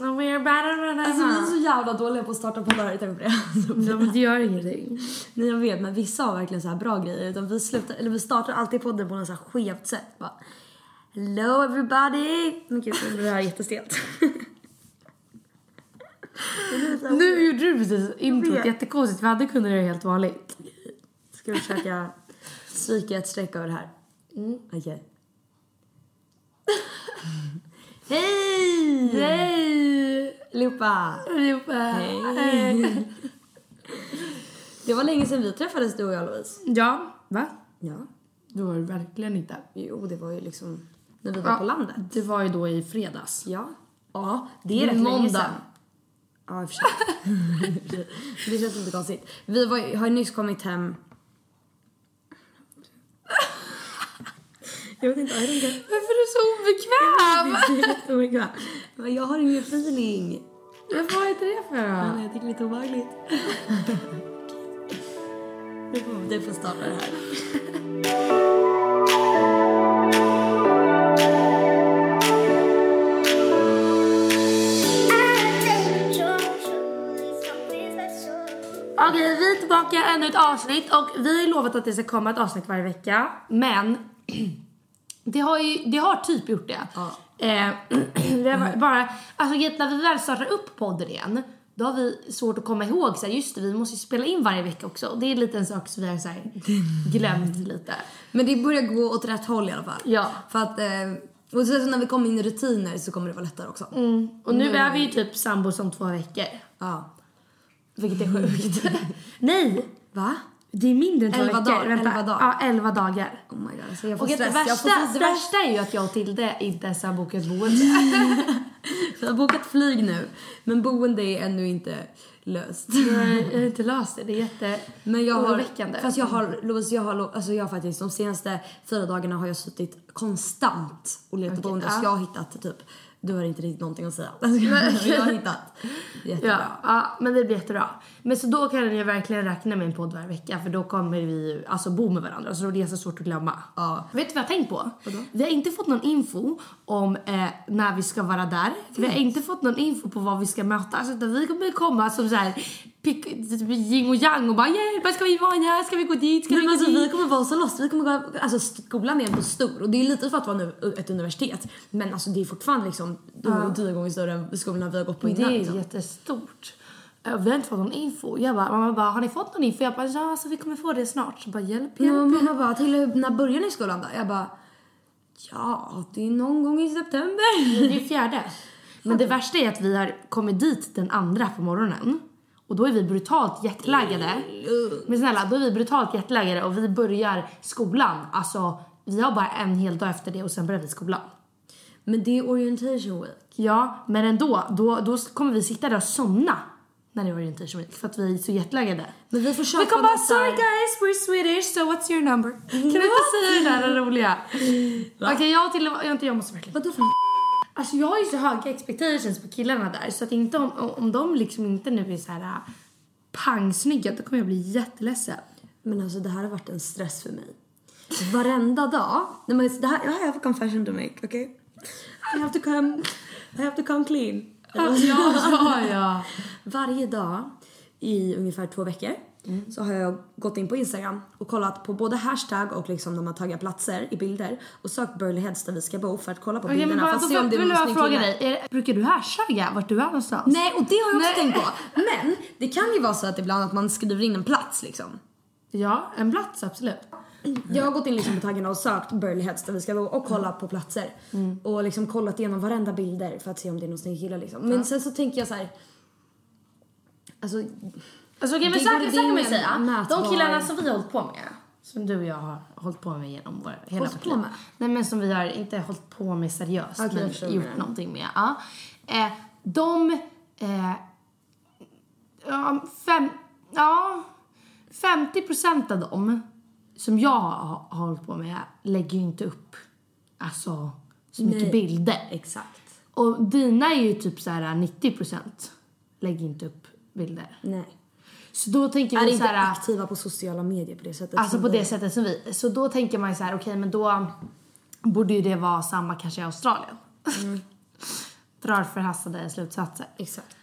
Och we're better Alltså vi är så jävla dåliga på att starta poddar, tänker på det. Ja men det gör ingenting. Nej jag vet men vissa har verkligen så här bra grejer. Utan vi, slutar, eller vi startar alltid podden på något så här skevt sätt. Bara, Hello everybody! Men gud det här är jättestelt. Nu gjorde du precis introt jättekonstigt. Vi hade kunnat göra det helt vanligt. Ska vi försöka stryka ett streck över det här? Mm. Okej. Hej! Hej! Allihopa! Allihopa! Hej! Det var länge sedan vi träffades du och jag Louise. Ja, va? Ja. Det var det verkligen inte. Jo, det var ju liksom när vi var på landet. Det var ju då i fredags. Ja. Ja, det är rätt Måndag. länge sedan. Ja, i och för sig. det känns inte konstigt. Vi var, har ju nyss kommit hem. Jag vet inte, jag vet inte. Varför är du så obekväm? Jätteobekväm. Men jag har ingen feeling. Men vad är det för då? jag tycker det är lite obehagligt. Du får, du får starta det här. Okej, vi är tillbaka ännu ett avsnitt och vi har lovat att det ska komma ett avsnitt varje vecka. Men det har ju, det har typ gjort det. Eh, det har bara, alltså när vi väl startar upp podden igen, då har vi svårt att komma ihåg så här, just det, vi måste ju spela in varje vecka också. Det är lite en sak som vi har så här, glömt lite. Men det börjar gå åt rätt håll i alla fall. Ja. För att, eh, och sen så när vi kommer in i rutiner så kommer det vara lättare också. Och nu är vi ju typ sambos om två veckor. Ja. Vilket är sjukt. Nej! Va? Det är mindre än två Elva veckor. dagar, Vänta. elva dagar. Ja, elva dagar. Oh my god, alltså jag får Och det stress. värsta, jag det värsta är ju att jag och Tilde inte ens har bokat boende. Vi har bokat flyg nu, men boende är ännu inte löst. jag har inte löst det. Det är jätte Men jag har, oroväckande. fast jag har, Louise, jag har, alltså jag har faktiskt de senaste fyra dagarna har jag suttit konstant och letat Okej, boende. ja. Så jag har hittat typ, du har inte riktigt någonting att säga. jag har hittat. Jättebra. Ja, ja, men det blir jättebra. Men så då kan jag verkligen räkna med en podd varje vecka för då kommer vi ju alltså bo med varandra så det är så svårt att glömma. Ja. Vet du vad jag har tänkt på? Vi har inte fått någon info om eh, när vi ska vara där. Vi har inte fått någon info på vad vi ska mötas utan vi kommer komma som så här pick, yin och yang och bara yeah, vad ska vi vara? Ska vi gå dit? Ska Nej, vi men gå alltså, dit? vi kommer vara så lost. Vi kommer gå, alltså skolan är ändå stor och det är lite för att vara nu ett universitet. Men alltså det är fortfarande liksom ja. tio gånger större än skolorna vi har gått på Det innan. är liksom. jättestort. Eh, Vi har inte fått någon info. Jag bara, mamma bara, har ni fått någon info? Jag bara, ja alltså vi kommer få det snart. Så bara, hjälp, hjälp. Ja, mamma bara, till när börjar ni i skolan då? Jag bara, ja det är någon gång i september. Det är fjärde. Men det värsta är att vi har kommit dit den andra på morgonen. Och då är vi brutalt jetlaggade. Men snälla, då är vi brutalt jetlaggade och vi börjar skolan. Alltså, vi har bara en hel dag efter det och sen börjar vi skolan. Men det är orientation week. Ja, men ändå. Då, då kommer vi sitta där och somna när det är orientation week för att vi är så jetlaggade. Men vi får köpa Vi kommer bara sorry guys, we're Swedish so what's your number? Kan du inte säga det där roliga? Okej, jag, till, jag, jag måste verkligen. Vadå för Alltså jag har ju så höga expectations på killarna där så att inte om, om de liksom inte nu är så här äh, pangsnygga då kommer jag bli jätteledsen. Men alltså det här har varit en stress för mig. Varenda dag. Nej, men det här, I have a confession to make, okay? I have to come, I have to come clean. Ja, ja, ja. Varje dag i ungefär två veckor så har jag gått in på Instagram och kollat på både hashtag och liksom de har taggat platser i bilder och sökt Burley Heads där vi ska bo för att kolla på men bilderna bara, för att se om det är vill jag fråga dig, är, brukar du hashtagga vart du är någonstans? Nej och det har jag också Nej. tänkt på. Men det kan ju vara så att ibland att man skriver in en plats liksom. Ja, en plats absolut. Jag har gått in liksom på taggarna och sökt Burley Heads där vi ska bo och kollat på platser. Och liksom kollat igenom varenda bilder för att se om det är någon snygg kille liksom. Men sen så tänker jag så här. Alltså, Alltså okej men Det så här så det kan man ju säga. mätbar- De killarna som vi har hållit på med, som du och jag har hållit på med genom vår, hela Hållit vårt liv. Nej men som vi har inte hållit på med seriöst jag men gjort menar. någonting med. Ja. Eh, de, eh, fem, ja, 50 procent av dem som jag har, har hållit på med lägger ju inte upp alltså så mycket Nej. bilder. exakt. Och dina är ju typ så här 90 procent lägger inte upp bilder. Nej. Så då tänker Är vi så inte här, aktiva på sociala medier på det sättet. Alltså på det sättet som vi. Så då tänker man ju så här, okej men då borde ju det vara samma kanske i Australien. Drar förhastade slutsatser. Exakt.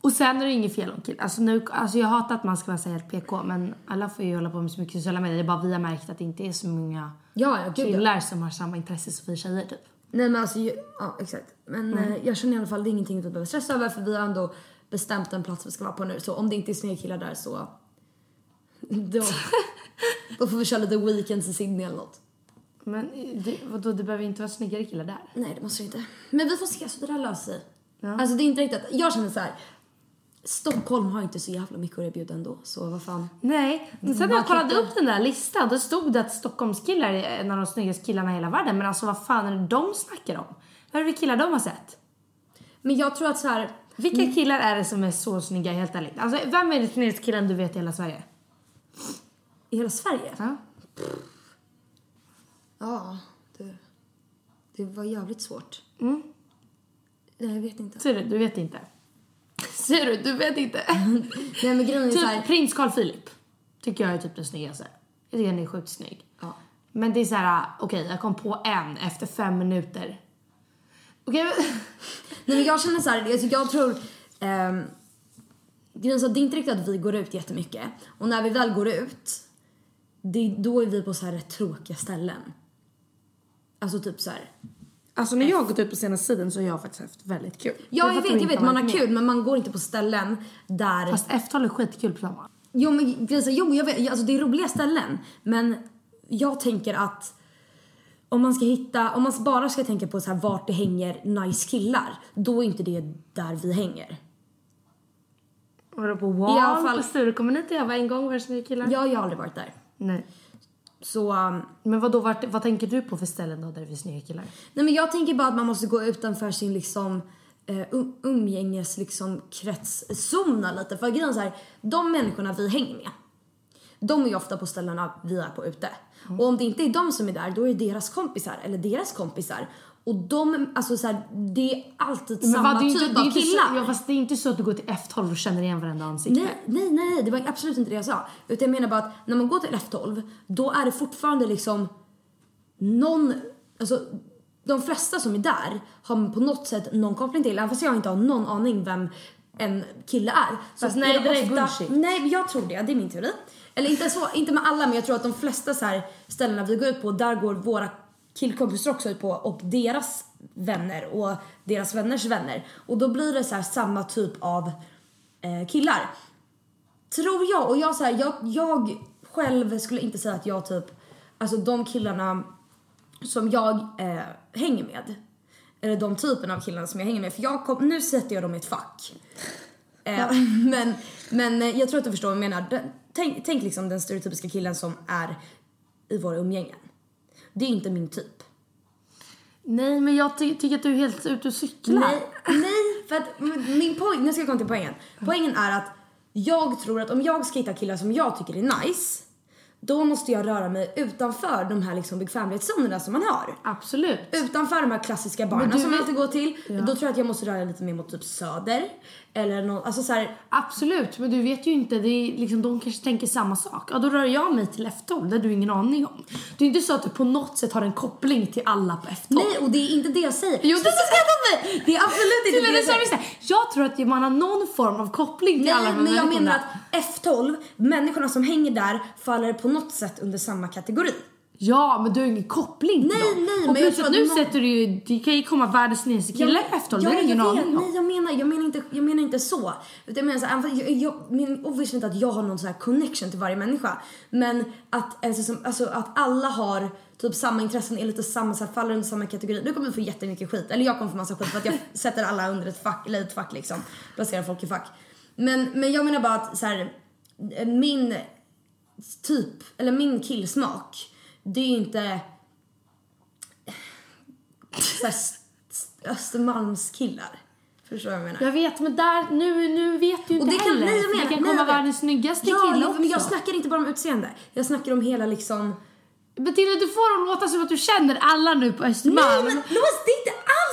Och sen är det inget fel om killar. Alltså, nu, alltså jag hatar att man ska vara så helt PK men alla får ju hålla på med så mycket sociala medier. Det är bara vi har märkt att det inte är så många Ja, ja, killar som har samma intresse som vi tjejer typ. Nej men alltså, ju- ja exakt. Men Mm. eh, jag känner i alla fall det är ingenting vi behöver stressa över för vi har ändå bestämt en plats vi ska vara på nu. Så om det inte är snygga killar där så... Då, då får vi köra lite weekends i Sydney eller något. Men det, vadå, det behöver inte vara snyggare killar där. Nej det måste det inte. Men vi får se så det där löser sig. Alltså det är inte riktigt, jag känner så här. Stockholm har inte så jävla mycket att erbjuda ändå så vad fan. Nej, men sen när jag kollade upp den där listan då stod det att Stockholmskillar är en av de snyggaste killarna i hela världen. Men alltså vad fan är det de snackar om? Vad är det för killar de har sett? Men jag tror att så här. Vilka killar är det som är så snygga helt ärligt? Alltså vem är den snyggaste killen du vet i hela Sverige? I hela Sverige? Ja. Ja, det, det var jävligt svårt. Mm. Nej, jag vet inte. Ser du? Du vet inte. Ser du? Du vet inte. Nej men grejen är så typ här. prins Carl Philip. Tycker jag är typ den snyggaste. Jag tycker han är sjukt snygg. Ja. Men det är så här, okej jag kom på en efter fem minuter. Okej men... Nej men jag känner så här, alltså jag tror... ehm, grejen är så att det är inte riktigt att vi går ut jättemycket. Och när vi väl går ut, det, då är vi på så här rätt tråkiga ställen. Alltså typ så här. Alltså när jag har gått ut på senaste tiden så har jag faktiskt haft väldigt kul. Ja jag vet, jag vet, man har är. kul men man går inte på ställen där... Fast F-tal är skitkul på sommaren. Jo men grejen jo jag vet, alltså det är roliga ställen. Men jag tänker att om man ska hitta, om man bara ska tänka på så här vart det hänger nice killar, då är inte det där vi hänger. Var på I Wall alla fall- på Sturecomen inte jag var en gång var det snygga killar? Jag har aldrig varit där. Nej. Så, um, Men vad då, vart, vad tänker du på för ställen då där det finns snygga killar? nej men jag tänker bara att man måste gå utanför sin liksom uh, um, umgänges liksom kretszona lite. För grejen är så här, de människorna vi hänger med, de är ju ofta på ställena vi är på ute. Och om det inte är de som är där, då är det deras kompisar eller deras kompisar. Och de, alltså så här, det är alltid samma det är ju typ inte, av killar. Så, ja, fast det är inte så att du går till F12 och känner igen varenda ansikte. Nej, nej, nej, det var absolut inte det jag sa. Utan jag menar bara att när man går till F12, då är det fortfarande liksom någon, alltså de flesta som är där har på något sätt någon koppling till, även fast jag inte har någon aning vem en kille är. Så Fast nej, det där är bullshit. Nej, jag tror det, det är min teori. Eller inte så, inte med alla, men jag tror att de flesta så här ställena vi går ut på, där går våra killkompisar också ut på och deras vänner och deras vänners vänner. Och då blir det så här samma typ av eh, killar. Tror jag. Och jag, så här, jag, jag själv skulle inte säga att jag typ, alltså de killarna som jag eh, hänger med. Eller de typerna av killarna som jag hänger med. För jag kom, nu sätter jag dem i ett fack. Eh, men, men eh, jag tror att du förstår vad jag menar. Tänk, tänk liksom den stereotypiska killen som är i våra umgängen. Det är inte min typ. Nej, men jag ty tycker att du är helt ute och cyklar. Nej, nej, för att min poäng, nu ska jag komma till poängen. Poängen är att jag tror att om jag ska hitta killar som jag tycker är nice, då måste jag röra mig utanför de här liksom bekvämlighetszonerna som man har. Absolut. Utanför de här klassiska du som vet- alltid går till. Då tror jag att jag måste röra lite mer mot typ söder. Eller någon, alltså så här, Absolut, men du vet ju inte. Det är liksom, de kanske tänker samma sak. Ja, då rör jag mig till F12, det har du ingen aning om. Det är inte så att du på något sätt har en koppling till alla på F12. Nej, och det är inte det jag säger. Jo, det åt mig! Det är absolut inte det jag säger. Jag tror att man har någon form av koppling till alla Nej, de men jag människorna. menar att F12, människorna som hänger där faller på något sätt under samma kategori. Ja, men du har ingen koppling till Nej, dem. nej, och men plus att nu någon- sätter du ju, det kan ju komma världens snyggaste kille i F12, det har du ingen jag aning. Nej, jag menar, jag menar, inte, jag menar inte så. Utan jag menar så här, jag, jag menar obviously inte att jag har någon så här connection till varje människa. Men att, alltså, som, alltså, att alla har typ samma intressen, är lite samma, så här, faller under samma kategori. Nu kommer få jättemycket skit. Eller jag kommer få massa skit för att jag sätter alla under ett fack, eller ett fack liksom. Placerar folk i fack. Men, men jag menar bara att så här, min typ, eller min killsmak, det är ju inte så här, s- s- Östermalmskillar. Förstår du vad jag menar? Jag vet, men där, nu, nu vet du ju Och inte det kan, heller. nej, jag menar, det kan komma världens snyggaste ja, kille också. men jag snackar inte bara om utseende. Jag snackar om hela liksom... Bettina, du får att låta som att du känner alla nu på Östermalm. Nej men Louise, det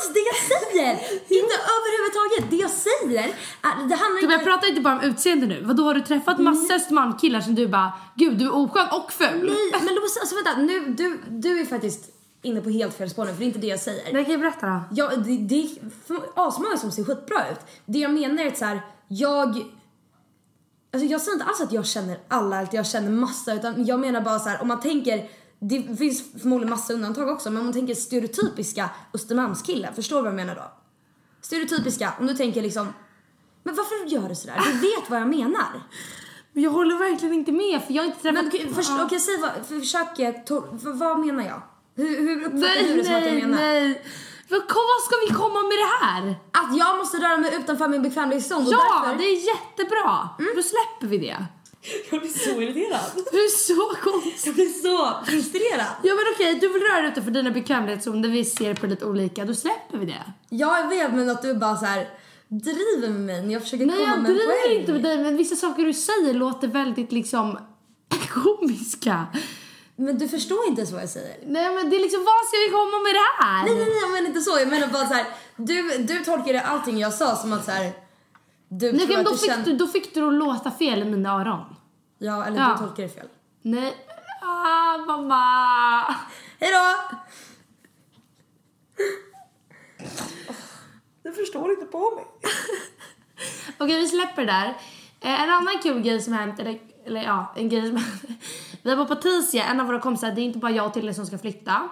alls det jag säger! inte överhuvudtaget. Det jag säger är, det handlar Typ, jag inte... pratar inte bara om utseende nu. Vadå, har du träffat massa Östermalmskillar som du bara, gud du är oskön och ful? Nej men Louise, alltså vänta. Nu, du, du är faktiskt inne på helt fel spår nu för det är inte det jag säger. Nej, kan jag berätta då? Ja, det, det är asmånga som ser skitbra ut. Det jag menar är att så här, jag... Alltså jag säger inte alls att jag känner alla, att jag känner massa, utan jag menar bara så här, om man tänker... Det finns förmodligen massa undantag också, men om man tänker stereotypiska Östermalmskillar, förstår du vad jag menar då? Stereotypiska, om du tänker liksom... Men varför gör du sådär? Du vet vad jag menar. Men Jag håller verkligen inte med för jag har inte träffat... Men okej, först, okej, säg vad, försök, to, vad, menar jag? Hur, hur uppfattar Nej, du det som att jag nej, menar? nej. Vad, vad ska vi komma med det här? Att jag måste röra mig utanför min bekvämlighetszon Ja, därför... det är jättebra. Då släpper vi det. Jag blir så irriterad. Du är så konstig. Jag blir så frustrerad. Ja men okej, du vill röra dig utanför dina bekvämlighetszoner, vi ser på lite olika, då släpper vi det. Ja, jag vet men att du bara så här driver med mig när jag försöker Nej komma jag med en driver poäng. inte med dig men vissa saker du säger låter väldigt liksom komiska. Men du förstår inte ens vad jag säger. Nej men det är liksom, vad ska vi komma med det här? Nej, nej, nej, jag menar inte så. Jag menar bara så här, du, du tolkade allting jag sa som att så här, du Nej, men då, du fick känner... du, då fick du att låta fel i mina öron. Ja, eller Ja. du tolkar det fel. Nej. Ah, mamma. Hej då! Du förstår inte på mig. Okej, vi släpper det där. Eh, en annan kul grej som hänt, eller, eller ja, en grej som hänt. Vi var på Patricia, en av våra kompisar, det är inte bara jag och Tilde som ska flytta.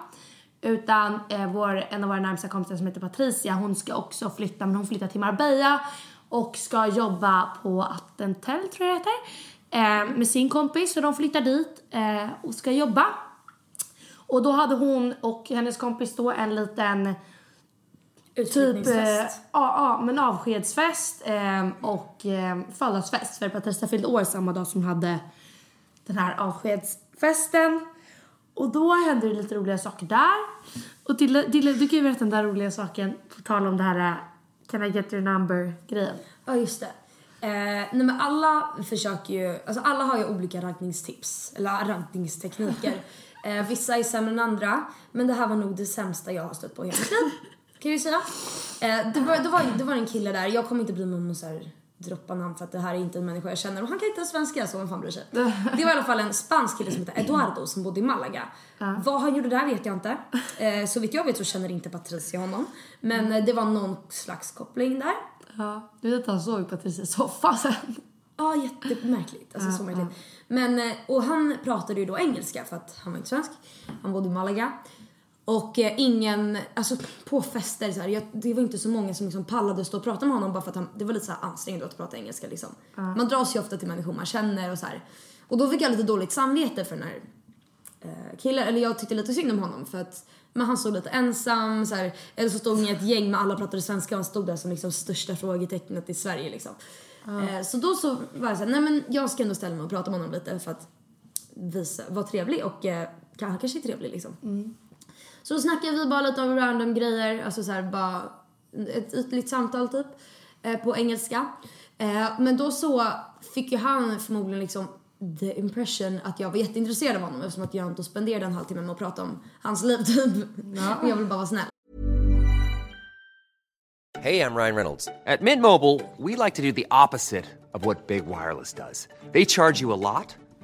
Utan eh, vår, en av våra närmsta kompisar som heter Patricia, hon ska också flytta, men hon flyttar till Marbella och ska jobba på Attentel, tror jag det heter, eh, med sin kompis. Så de flyttar dit eh, och ska jobba. Och då hade hon och hennes kompis då en liten typ eh, ja, Utflyttningsfest. ja, men avskedsfest eh, och eh, födelsedagsfest för Patricia fyllde år samma dag som hade den här avskedsfesten. Och då hände det lite roliga saker där. Och Dille, Dille, du kan ju berätta den där roliga saken på tal om det här eh, Can I get your number grejen. Ja, just det. Eh, nej men alla försöker ju, alltså alla har ju olika raggningstips, eller raggningstekniker. Eh, vissa är sämre än andra, men det här var nog det sämsta jag har stött på hela liv. Kan jag ju säga. Eh, det, var, det, var, det var en kille där, jag kommer inte om att så här, droppa namn för att det här är inte en människa jag känner och han kan inte svenska så vem fan bryr sig. Det var i alla fall en spansk kille som heter Eduardo som bodde i Malaga. Vad han gjorde där vet jag inte. Eh, så vitt jag vet så känner inte Patricia honom. Men eh, det var någon slags koppling där. Ja, du vet att han såg Patricias soffa sen. Ja, jättemärkligt. Alltså så märkligt. Men, eh, och han pratade ju då engelska för att han var inte svensk. Han bodde i Malaga. Och eh, ingen, alltså på fester så här, jag, det var inte så många som liksom pallade stå och prata med honom bara för att han, det var lite så ansträngande att prata engelska liksom. Man dras ju ofta till människor man känner och så här. Och då fick jag lite dåligt samvete för den här eh, kille, eller jag tyckte lite synd om honom för att men han stod lite ensam så här, eller så stod han i ett gäng med alla pratade svenska och han stod där som liksom största frågetecknet i Sverige liksom. Eh, så då så var jag såhär, nej men jag ska ändå ställa mig och prata med honom lite för att visa, vara trevlig och eh, han kanske är trevlig liksom. Så snackade vi bara lite om random grejer, alltså så här bara ett ytligt samtal typ eh, på engelska. Eh, men då så fick ju han förmodligen liksom the impression att jag var jätteintresserad av honom eftersom att jag inte spenderade en halvtimme med att prata om hans liv typ. Och jag vill bara vara snäll. Hey, I'm Ryan Reynolds. At Mint Mobile, we like to do the opposite of what Big Wireless does. They charge you a lot,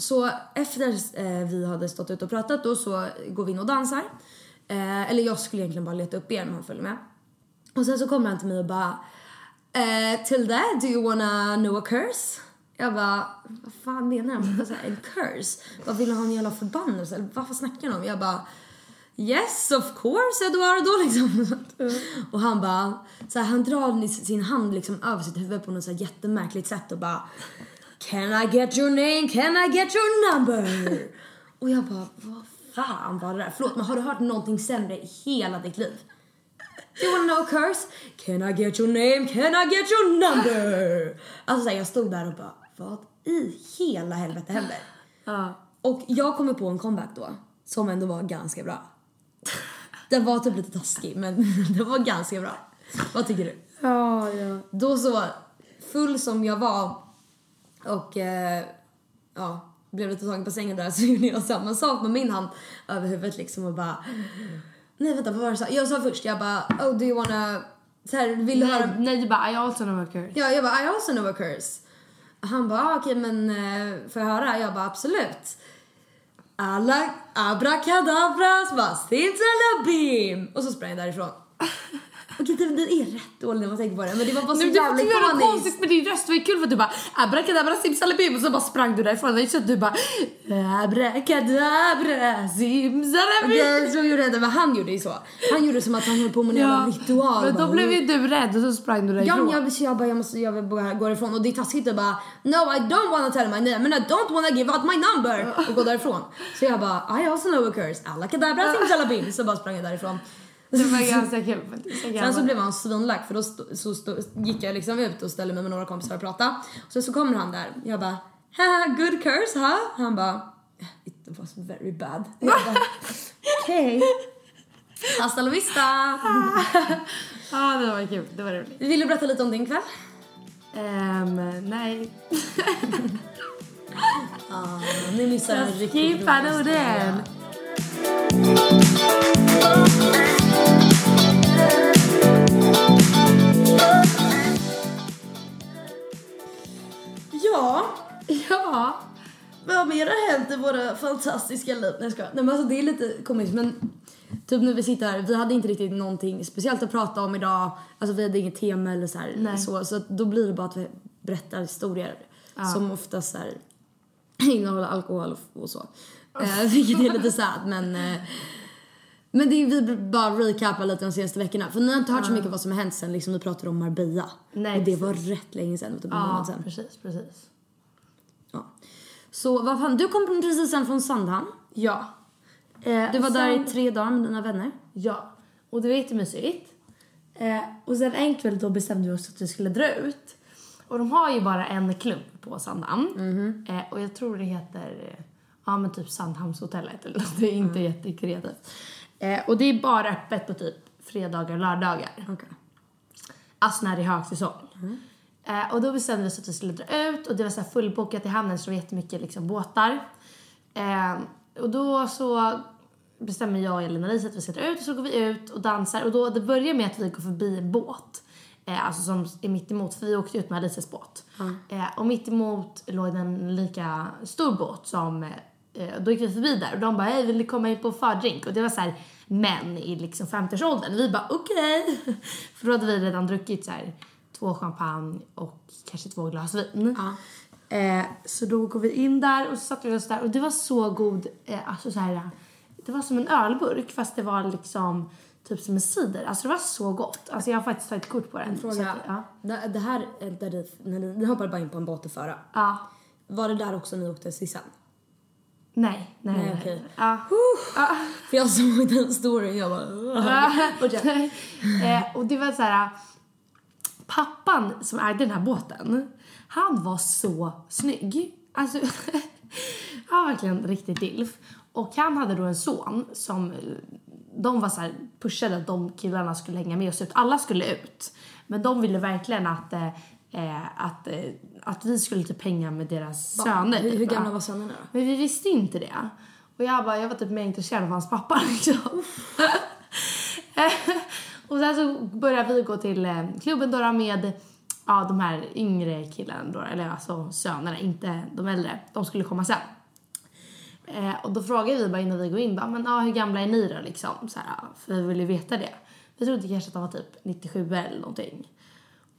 så efter eh, vi hade stått ute och pratat då så går vi in och dansar. Eh, eller jag skulle egentligen bara leta upp er men han följer med. Och sen så kommer han till mig och bara eh, Till that, do you wanna know a curse? Jag bara, vad fan menar han? Vad så här, En curse? Vad vill han ha en jävla förbannelse? Eller varför snackar han om? Jag bara Yes of course Eduardo liksom. Och han bara, så här, han drar sin hand liksom över sitt huvud på något så jättemärkligt sätt och bara Can I get your name? Can I get your number? Och jag bara, vad fan var det där? Förlåt men har du hört någonting sämre i hela ditt liv? Do you wanna know a curse? Can I get your name? Can I get your number? Alltså så här, jag stod där och bara, vad i hela helvete händer? Och jag kommer på en comeback då, som ändå var ganska bra. Den var typ lite taskig men den var ganska bra. Vad tycker du? Ja, ja. Då så, full som jag var och eh, ja, blev lite tagen på sängen där så gjorde jag samma sak med min hand över huvudet liksom och bara Nej vänta vad var det jag sa? Jag sa först, jag bara oh do you wanna så här, vill du höra Nej, nej, du bara I also know a curse. Ja, jag bara I also know a curse. Han bara ah, okej men eh, får jag höra? Jag bara absolut. Alla abracadabra, så bara simsalabim och så sprang jag därifrån. Okej det, det är rätt dåligt när man tänker på det men det var bara så får jävla inte göra något ikoniskt. konstigt med din röst. Det var ju kul för att du bara abrakadabra simsalabim och så bara sprang du därifrån. Det är inte så att du bara abrakadabra simsalabim. Okej, så gjorde jag inte, men han gjorde ju så. Han gjorde som att han höll på med en jävla ritual. Men då bara. blev ju du rädd och så sprang du Ja, därifrån. men jag, så jag bara, jag måste, jag vill bara gå därifrån och det är taskigt att bara No I don't wanna tell my name and I don't wanna give out my number och gå därifrån. Så jag bara I also know a curse, alakadabra simsalabim. Så bara sprang jag därifrån. Det var ganska kul faktiskt. Sen så blev han svinlack för då stå, så stå, gick jag liksom ut och ställde mig med några kompisar och pratade. Sen så kommer han där. Jag bara haha good curse ha? Han bara it was very bad. Okej. Hasta la vista. Ja, det var kul. Det var roligt. Vill du berätta lite om din kväll? Ehm, nej. Ni missar en riktigt rolig historia. Ja, Ja. vad mer har hänt i våra fantastiska liv? Nej jag skojar. Nej men alltså det är lite komiskt men typ när vi sitter här, vi hade inte riktigt någonting speciellt att prata om idag. Alltså vi hade inget tema eller så här, Nej. så. Så då blir det bara att vi berättar historier som oftast så här, innehåller alkohol och, och så. Eh, vilket är lite sad men eh, men det är, vi bara recapar lite de senaste veckorna. För ni har inte hört så mycket vad som har hänt sen liksom vi pratade om Marbella. Nej, och det precis. var rätt länge sedan, typ en månad Ja, sedan. precis, precis. Ja. Så vad fan, du kom precis sen från Sandhamn. Ja. Eh, Du var där sen- i tre dagar med dina vänner. Ja, och det var jättemysigt. Eh, och sen en kväll då bestämde vi oss att vi skulle dra ut. Och de har ju bara en klubb på Sandhamn. Eh, och jag tror det heter, eh, ja men typ Sandhamnshotellet eller något. Det är inte jättekreativt. Eh, och det är bara öppet på typ fredagar och lördagar. Okej. Alltså när det är högsäsong. Eh, och då bestämde vi oss att vi skulle dra ut och det var så här fullbokat i hamnen så det var jättemycket liksom båtar. Eh, och då så bestämmer jag och Elina Lisa att vi ska dra ut och så går vi ut och dansar och då det börjar med att vi går förbi en båt. Eh, alltså som är mitt emot för vi åkte ut med Alices båt. Eh, och mitt emot låg en lika stor båt som eh, då gick vi förbi där och de bara hej vill ni komma in på fördrink? Och det var så här män i liksom 50-årsåldern. Vi bara okej. För då hade vi redan druckit så här två champagne och kanske två glas vin. Eh, så då går vi in där och så satte vi oss där och det var så god, eh, alltså så här, det var som en ölburk fast det var liksom typ som en cider. Alltså det var så gott. Alltså jag har faktiskt tagit kort på den. Fråga. att, ja. Det, det här, är där ni, ni, hoppade bara in på en båt och föra. ja. Var det där också ni åkte Sissan? Nej, nej, Nej, nej. okej. Ja. För jag såg den storyn jag bara... eh, och det var så här. Pappan som ägde den här båten, han var så snygg. Alltså, han var verkligen riktigt dilf. Och han hade då en son som, de var så här pushade att de killarna skulle hänga med oss ut. Alla skulle ut. Men de ville verkligen att, eh, eh, att, eh, att vi skulle typ hänga med deras söner. Hur, hur typ, gamla va? var sönerna? Men vi visste inte det. Och jag bara, jag var typ mer intresserad av hans pappa liksom. och sen så började vi gå till eh, klubben då med ja, de här yngre killarna då, eller alltså sönerna, inte de äldre. De skulle komma sen. Eh, och då frågade vi bara innan vi går in, bara, men ah, hur gamla är ni då liksom? Så här, för vi ville veta det. Vi trodde kanske att de var typ 97 eller någonting.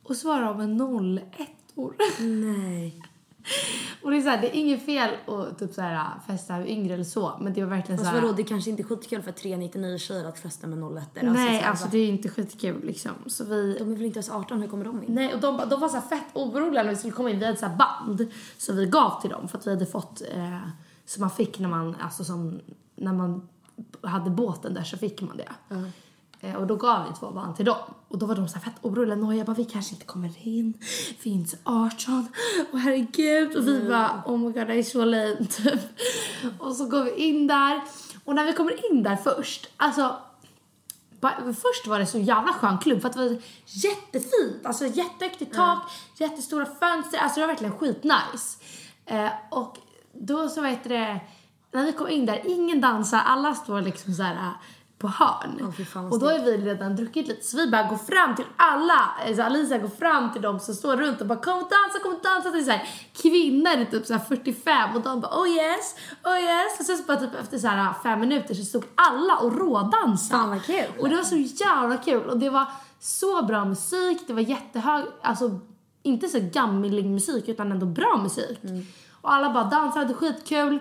Och så var de en 01 år. Nej. Och det är så här, det är inget fel att typ så här, festa yngre eller så, men det var verkligen så Fast här, vadå, det kanske inte är skitkul för 399 tjejer att festa med 01 Nej, alltså det är inte skitkul liksom. Så vi... De är väl inte ens 18, hur kommer de in? Nej, och de, de var så fett oroliga när vi skulle komma in. Vi hade så band som vi gav till dem för att vi hade fått, eh, som man fick när man, alltså som, när man hade båten där så fick man det. Eh, och då gav vi två band till dem. Och då var de så här fett oroliga. Och jag bara, vi kanske inte kommer in. Vi är inte 18. Och herregud. Och vi bara, oh my god, det är så lame typ. Och så går vi in där. Och när vi kommer in där först, alltså Först var det så jävla skön klubb för att det var jättefint. Alltså jättehögt i tak, jättestora fönster. Alltså det var verkligen skitnice. Eh, och då så vet det, när vi kom in där, ingen dansar, alla står liksom så här eh, på hörn. Vad och då är vi redan druckit lite så vi bara går fram till alla. Så Alicia går fram till dem som står runt och bara kom och dansa, kom och dansa. Är så här, kvinnor typ så här 45 och de bara oh yes, oh yes. Och sen så bara typ efter så här fem minuter så stod alla och rådansade. Fan, vad kul. Och det var så jävla kul och det var så bra musik, det var jättehög, alltså inte så gammilig musik utan ändå bra musik. Och alla bara dansade, hade skitkul.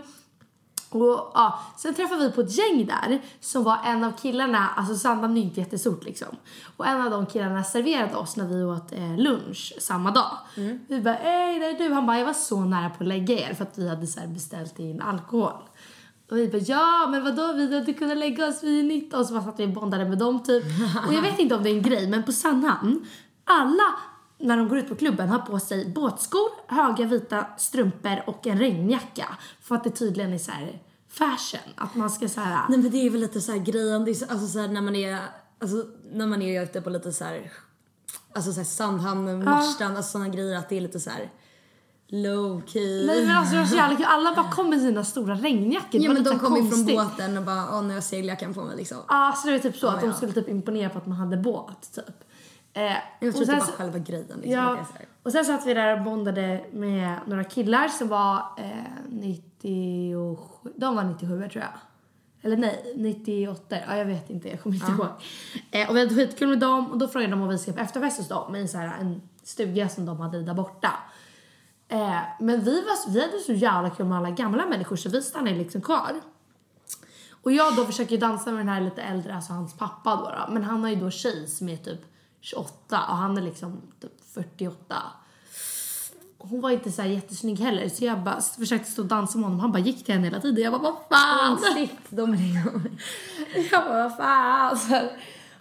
Och ja, sen träffade vi på ett gäng där som var en av killarna, alltså Sandhamn är inte jättestort liksom. Och en av de killarna serverade oss när vi åt eh, lunch samma dag. Vi bara, hej där är du. Han bara, jag var så nära på att lägga er för att vi hade så beställt in alkohol. Och vi bara, ja men vadå vi hade kunnat lägga oss vid 19 och så bara satt vi och bondade med dem typ. Och jag vet inte om det är en grej men på Sandhamn, alla när de går ut på klubben har på sig båtskor, höga vita strumpor och en regnjacka. För att det tydligen är så här fashion. Att man ska så här... Nej men det är väl lite så här grejen, det är så, alltså så här, när man är, alltså när man är ute på lite så här, alltså så här Sandhamn, Marstrand, alltså sådana grejer att det är lite så här low key. Nej men alltså det var så jävla kul. Alla bara kom med sina stora regnjackor. Ja men de kom ju från båten och bara åh nu har jag segeljackan på mig liksom. Ja, så det var typ så att de ja. skulle typ imponera på att man hade båt typ. Eh, Jag och tror det sen var så- själva grejen liksom. det Ja, och sen satt vi där och bondade med några killar som var eh, 97, de var 97 tror jag. Eller nej, 98, ja jag vet inte, jag kommer inte ihåg. Eh, och vi hade skitkul med dem och då frågade de om vi ska på efterfest hos dem i så här, en stuga som de hade där borta. Eh, men vi, var, vi hade så jävla kul med alla gamla människor så vi stannade liksom kvar. Och jag då försöker dansa med den här lite äldre, alltså hans pappa då, då. Men han har ju då tjej som är typ 28 och han är liksom typ 48. Hon var inte så här jättesnygg heller så jag bara försökte stå och dansa med honom. Han bara gick till henne hela tiden. Jag bara vad fan. Shit, de liksom. Jag bara vad fan.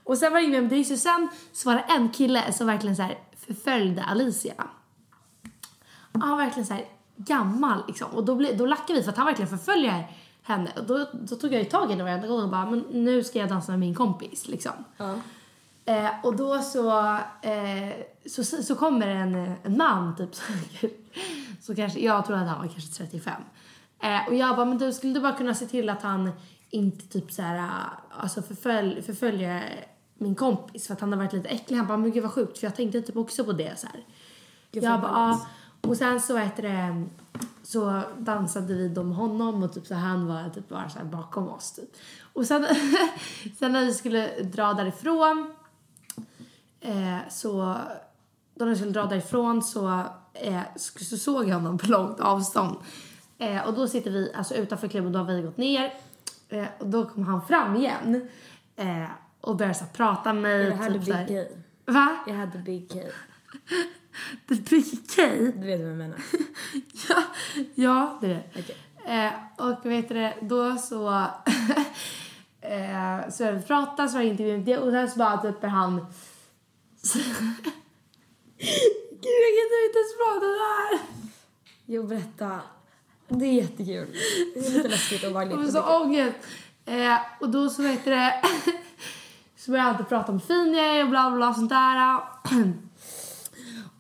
Och sen var det ingen är så sen så var det en kille som verkligen så här förföljde Alicia. Han var verkligen så här gammal liksom. Och då, blev, då lackade vi för att han verkligen förföljer henne. Och då, då tog jag ju tag i henne varenda gång och bara men nu ska jag dansa med min kompis liksom. Eh, och då så, eh, så, så, kommer en, en man typ så, så kanske, jag tror att han var kanske 35. Eh, och jag bara, men du skulle du bara kunna se till att han inte typ så här, eh, alltså förfölj, förföljer min kompis för att han har varit lite äcklig. Han bara, men gud vad sjukt för jag tänkte typ också på det så här. Gud, jag bara, ja. Och sen så heter det, så dansade vi då med honom och typ så han var typ bara så bakom oss typ. Och sen, sen när vi skulle dra därifrån eh, så då när vi skulle dra därifrån så, eh, så så såg jag honom på långt avstånd. Eh, och då sitter vi alltså utanför klubben, då har vi gått ner. Eh, och då kom han fram igen. Eh, och började så här, prata med mig. Det här typ big gay? Va? Jag hade big K. The big K? Du vet vad jag menar. Ja, ja det är det. Okej. Eh, och vet du då så... eh, så vi pratade, så var det intervjun det och sen så bara typ han... Gud, jag kan inte ens prata där! Jo, berätta. Det är jättekul. Det är lite läskigt och Jag får så ångest. Eh, och då så vet det... så började jag alltid prata om fin jag är och bla bla sånt där.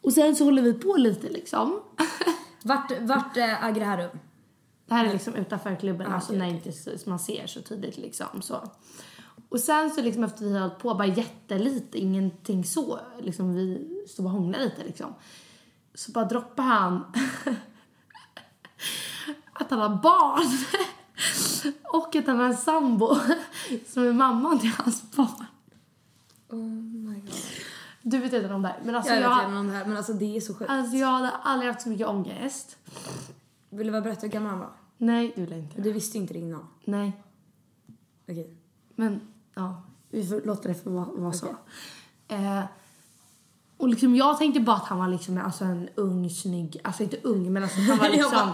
och sen så håller vi på lite liksom. Vart, vart äger det här rum? Det här är liksom utanför klubben, Ah, alltså okej, när inte man ser så tydligt liksom så. Och sen så liksom efter vi har hållit på bara jättelite, ingenting så, liksom vi stod och hånglade lite liksom. Så bara droppar han att han har barn. och att han har en sambo som är mamman till hans barn. Oh my god. Du vet inte om det här, men alltså Jag jag, vet redan om det här, men alltså det är så sjukt. alltså jag hade aldrig haft så mycket ångest. Vill du bara berätta hur gammal han var? Nej, det vill jag inte. Du visste inte det innan? Nej. Okej. Men ja, vi låta det vara, vara så. Eh, och liksom jag tänkte bara att han var liksom alltså en ung, snygg, alltså inte ung men alltså han var liksom,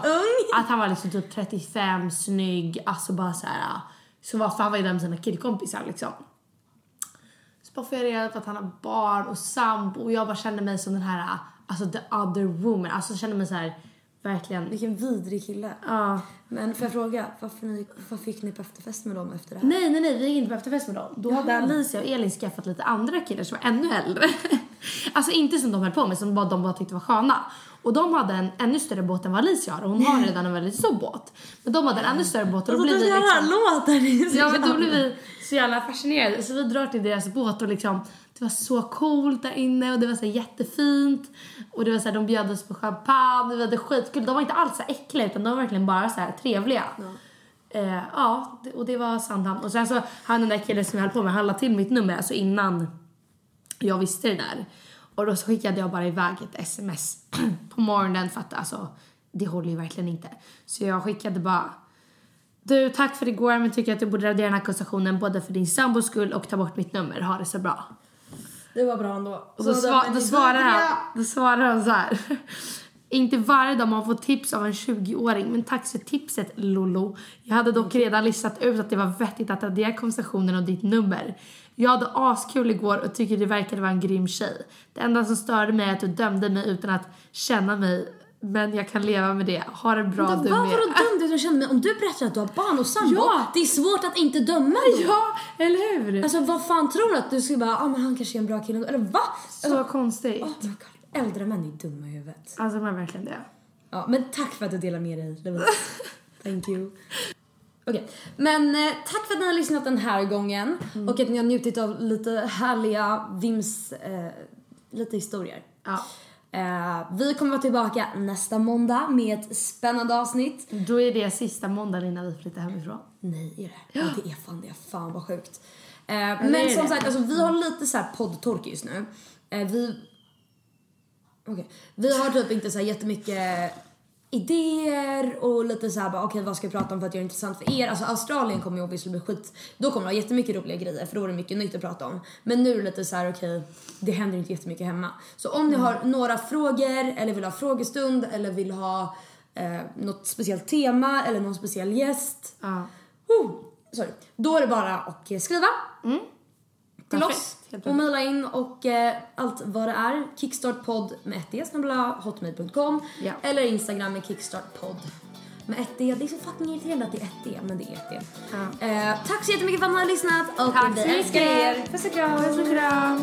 att han var liksom typ 35, snygg, alltså bara så här. Så var, för han var ju där med sina killkompisar liksom. Så bara får jag reda på att han har barn och sambo och jag bara kände mig som den här, alltså the other woman, alltså kände mig så här verkligen, Vilken vidrig kille. ja. Men får jag fråga, varför, ni, varför gick ni på efterfest med dem efter det här? Nej, nej, nej, vi gick inte på efterfest med dem. Då hade Alicia och Elin skaffat lite andra killar som var ännu äldre. alltså inte som de höll på med, som bara de bara tyckte var sköna. Och de hade en ännu större båt än vad Alicia har och hon har redan en väldigt stor båt. Men de hade en ännu större båt och då blir vi liksom... Ja men då blir vi så jävla fascinerade. Så vi drar till deras båt och liksom det var så coolt där inne och det var så jättefint. Och det var så här, de bjöd oss på champagne, vi hade skitkul. De var inte alls så äckliga utan de var verkligen bara så här trevliga. Ja, eh, ja och det var Sandhamn. Och sen så han den där killen som jag höll på med, han la till mitt nummer alltså innan jag visste det där. Och då så skickade jag bara iväg ett sms på morgonen för att alltså det håller ju verkligen inte. Så jag skickade bara du, tack för igår men tycker att du borde radera den här konversationen både för din sambos skull och ta bort mitt nummer. Ha det så bra. Det var bra ändå. Och då, sva, då, svarar han, då svarar han så här. Inte varje dag man får tips av en 20-åring, men tack för tipset Lolo. Jag hade dock redan listat ut att det var vettigt att radera konversationen och ditt nummer. Jag hade askul igår och tycker det verkade vara en grym tjej. Det enda som störde mig är att du dömde mig utan att känna mig, men jag kan leva med det. Ha det bra Vänta, du vad med. var det dumt att jag kände mig? Om du berättar att du har barn och sambo, Ja. det är svårt att inte döma då. Ja, eller hur? Alltså vad fan tror du att du ska bara, ah, men han kanske är en bra kille Eller va? så konstigt. Oh. Äldre män är dumma i huvudet. Alltså de är verkligen det. Ja, men tack för att du delar med dig, Lovisa. Thank you. Okej, men eh, tack för att ni har lyssnat den här gången och att ni har njutit av lite härliga Vims, eh, lite historier. Ja. Eh, vi kommer vara tillbaka nästa måndag med ett spännande avsnitt. Då är det sista måndagen innan vi flyttar hemifrån. Nej, är det? Ja. det är fan det. är Fan vad sjukt. Eh, men som sagt, alltså, vi har lite så här poddtork just nu. Eh, vi... Okej. Vi har typ inte så här jättemycket idéer och lite så här bara okej vad ska vi prata om för att göra det intressant för er? Alltså Australien kommer ju obviously bli skit. Då kommer det vara jättemycket roliga grejer för då är det mycket nytt att prata om. Men nu är det lite så här okej, det händer inte jättemycket hemma. Så om ni har några frågor eller vill ha frågestund eller vill ha eh, något speciellt tema eller någon speciell gäst. Ja. Oh, sorry. Då är det bara att skriva till oss och mejla in och eh, allt vad det är. Kickstartpodd med ett d snabel-a hotmail.com Ja. eller Instagram med kickstartpodd med ett d. Det är så fucking irriterande att det är ett d, men det är ett d. Ja. Eh, tack så jättemycket för att ni har lyssnat och Tack vi älskar er. Puss och kram. Puss och kram.